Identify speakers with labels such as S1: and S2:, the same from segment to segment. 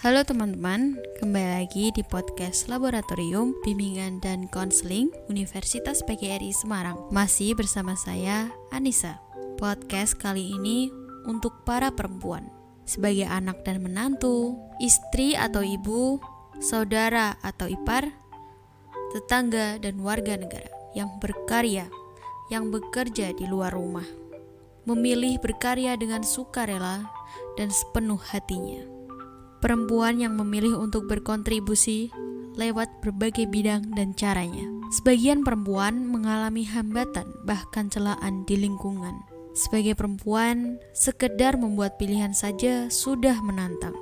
S1: Halo teman-teman, kembali lagi di podcast Laboratorium Bimbingan dan Konseling Universitas PGRI Semarang. Masih bersama saya, Anissa. Podcast kali ini untuk para perempuan. Sebagai anak dan menantu, istri atau ibu, saudara atau ipar, tetangga dan warga negara yang berkarya, yang bekerja di luar rumah. Memilih berkarya dengan sukarela dan sepenuh hatinya perempuan yang memilih untuk berkontribusi lewat berbagai bidang dan caranya. Sebagian perempuan mengalami hambatan bahkan celaan di lingkungan. Sebagai perempuan, sekedar membuat pilihan saja sudah menantang.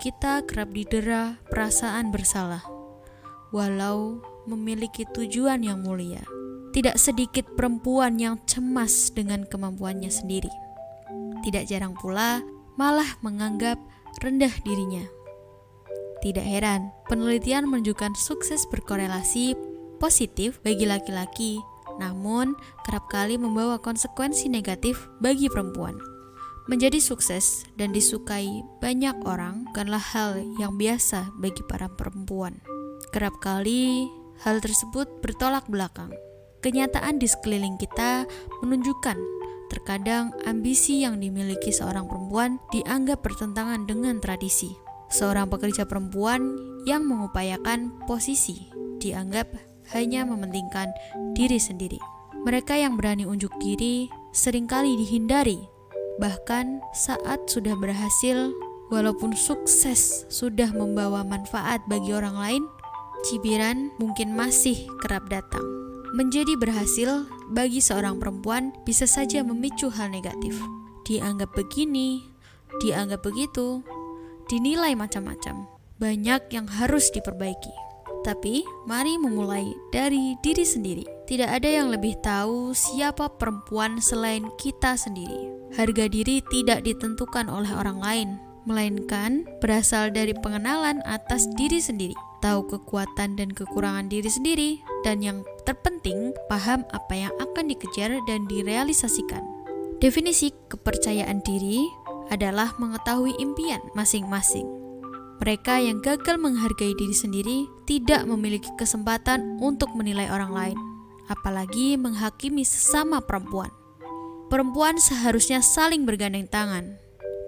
S1: Kita kerap didera perasaan bersalah, walau memiliki tujuan yang mulia. Tidak sedikit perempuan yang cemas dengan kemampuannya sendiri. Tidak jarang pula malah menganggap rendah dirinya. Tidak heran, penelitian menunjukkan sukses berkorelasi positif bagi laki-laki, namun kerap kali membawa konsekuensi negatif bagi perempuan. Menjadi sukses dan disukai banyak orang bukanlah hal yang biasa bagi para perempuan. Kerap kali hal tersebut bertolak belakang. Kenyataan di sekeliling kita menunjukkan Terkadang ambisi yang dimiliki seorang perempuan dianggap bertentangan dengan tradisi. Seorang pekerja perempuan yang mengupayakan posisi dianggap hanya mementingkan diri sendiri. Mereka yang berani unjuk diri sering kali dihindari, bahkan saat sudah berhasil, walaupun sukses sudah membawa manfaat bagi orang lain, cibiran mungkin masih kerap datang. Menjadi berhasil bagi seorang perempuan bisa saja memicu hal negatif. Dianggap begini, dianggap begitu, dinilai macam-macam. Banyak yang harus diperbaiki. Tapi, mari memulai dari diri sendiri. Tidak ada yang lebih tahu siapa perempuan selain kita sendiri. Harga diri tidak ditentukan oleh orang lain, melainkan berasal dari pengenalan atas diri sendiri tahu kekuatan dan kekurangan diri sendiri, dan yang terpenting, paham apa yang akan dikejar dan direalisasikan. Definisi kepercayaan diri adalah mengetahui impian masing-masing. Mereka yang gagal menghargai diri sendiri tidak memiliki kesempatan untuk menilai orang lain, apalagi menghakimi sesama perempuan. Perempuan seharusnya saling bergandeng tangan,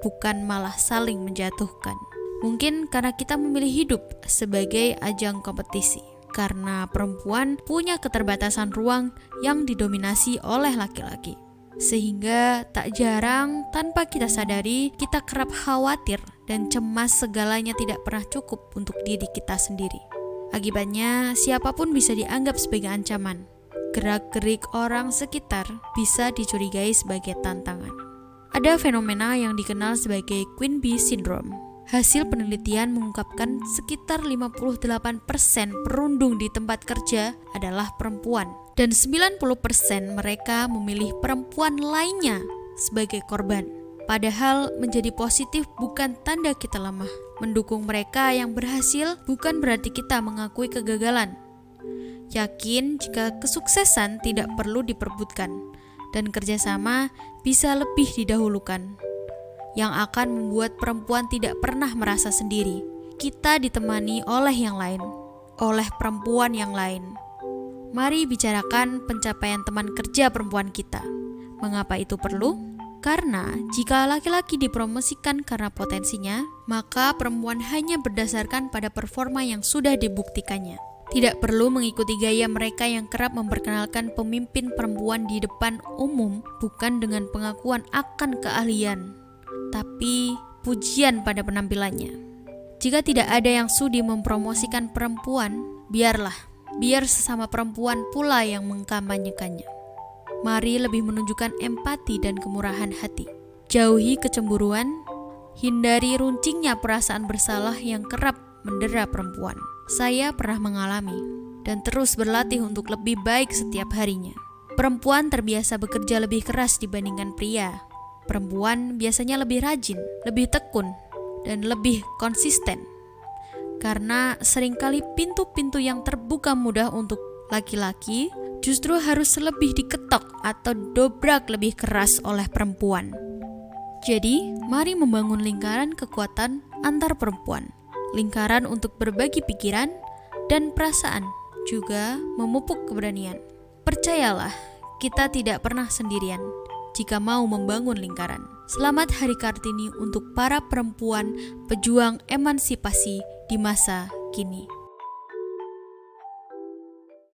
S1: bukan malah saling menjatuhkan. Mungkin karena kita memilih hidup sebagai ajang kompetisi. Karena perempuan punya keterbatasan ruang yang didominasi oleh laki-laki. Sehingga tak jarang tanpa kita sadari kita kerap khawatir dan cemas segalanya tidak pernah cukup untuk diri kita sendiri. Akibatnya siapa pun bisa dianggap sebagai ancaman. Gerak-gerik orang sekitar bisa dicurigai sebagai tantangan. Ada fenomena yang dikenal sebagai Queen Bee Syndrome Hasil penelitian mengungkapkan sekitar 58% perundung di tempat kerja adalah perempuan dan 90% mereka memilih perempuan lainnya sebagai korban. Padahal menjadi positif bukan tanda kita lemah. Mendukung mereka yang berhasil bukan berarti kita mengakui kegagalan. Yakin jika kesuksesan tidak perlu diperbutkan dan kerjasama bisa lebih didahulukan yang akan membuat perempuan tidak pernah merasa sendiri. Kita ditemani oleh yang lain, oleh perempuan yang lain. Mari bicarakan pencapaian teman kerja perempuan kita. Mengapa itu perlu? Karena jika laki-laki dipromosikan karena potensinya, maka perempuan hanya berdasarkan pada performa yang sudah dibuktikannya. Tidak perlu mengikuti gaya mereka yang kerap memperkenalkan pemimpin perempuan di depan umum, bukan dengan pengakuan akan keahlian, tapi pujian pada penampilannya. Jika tidak ada yang sudi mempromosikan perempuan, biarlah, biar sesama perempuan pula yang mengkampanyekannya. Mari lebih menunjukkan empati dan kemurahan hati. Jauhi kecemburuan, hindari runcingnya perasaan bersalah yang kerap mendera perempuan. Saya pernah mengalami dan terus berlatih untuk lebih baik setiap harinya. Perempuan terbiasa bekerja lebih keras dibandingkan pria, Perempuan biasanya lebih rajin, lebih tekun, dan lebih konsisten. Karena sering kali pintu-pintu yang terbuka mudah untuk laki-laki justru harus lebih diketok atau dobrak lebih keras oleh perempuan. Jadi, mari membangun lingkaran kekuatan antar perempuan. lingkaran untuk berbagi pikiran dan perasaan, juga memupuk keberanian. Percayalah, kita tidak pernah sendirian jika mau membangun lingkaran. Selamat Hari Kartini untuk para perempuan pejuang emansipasi di masa kini.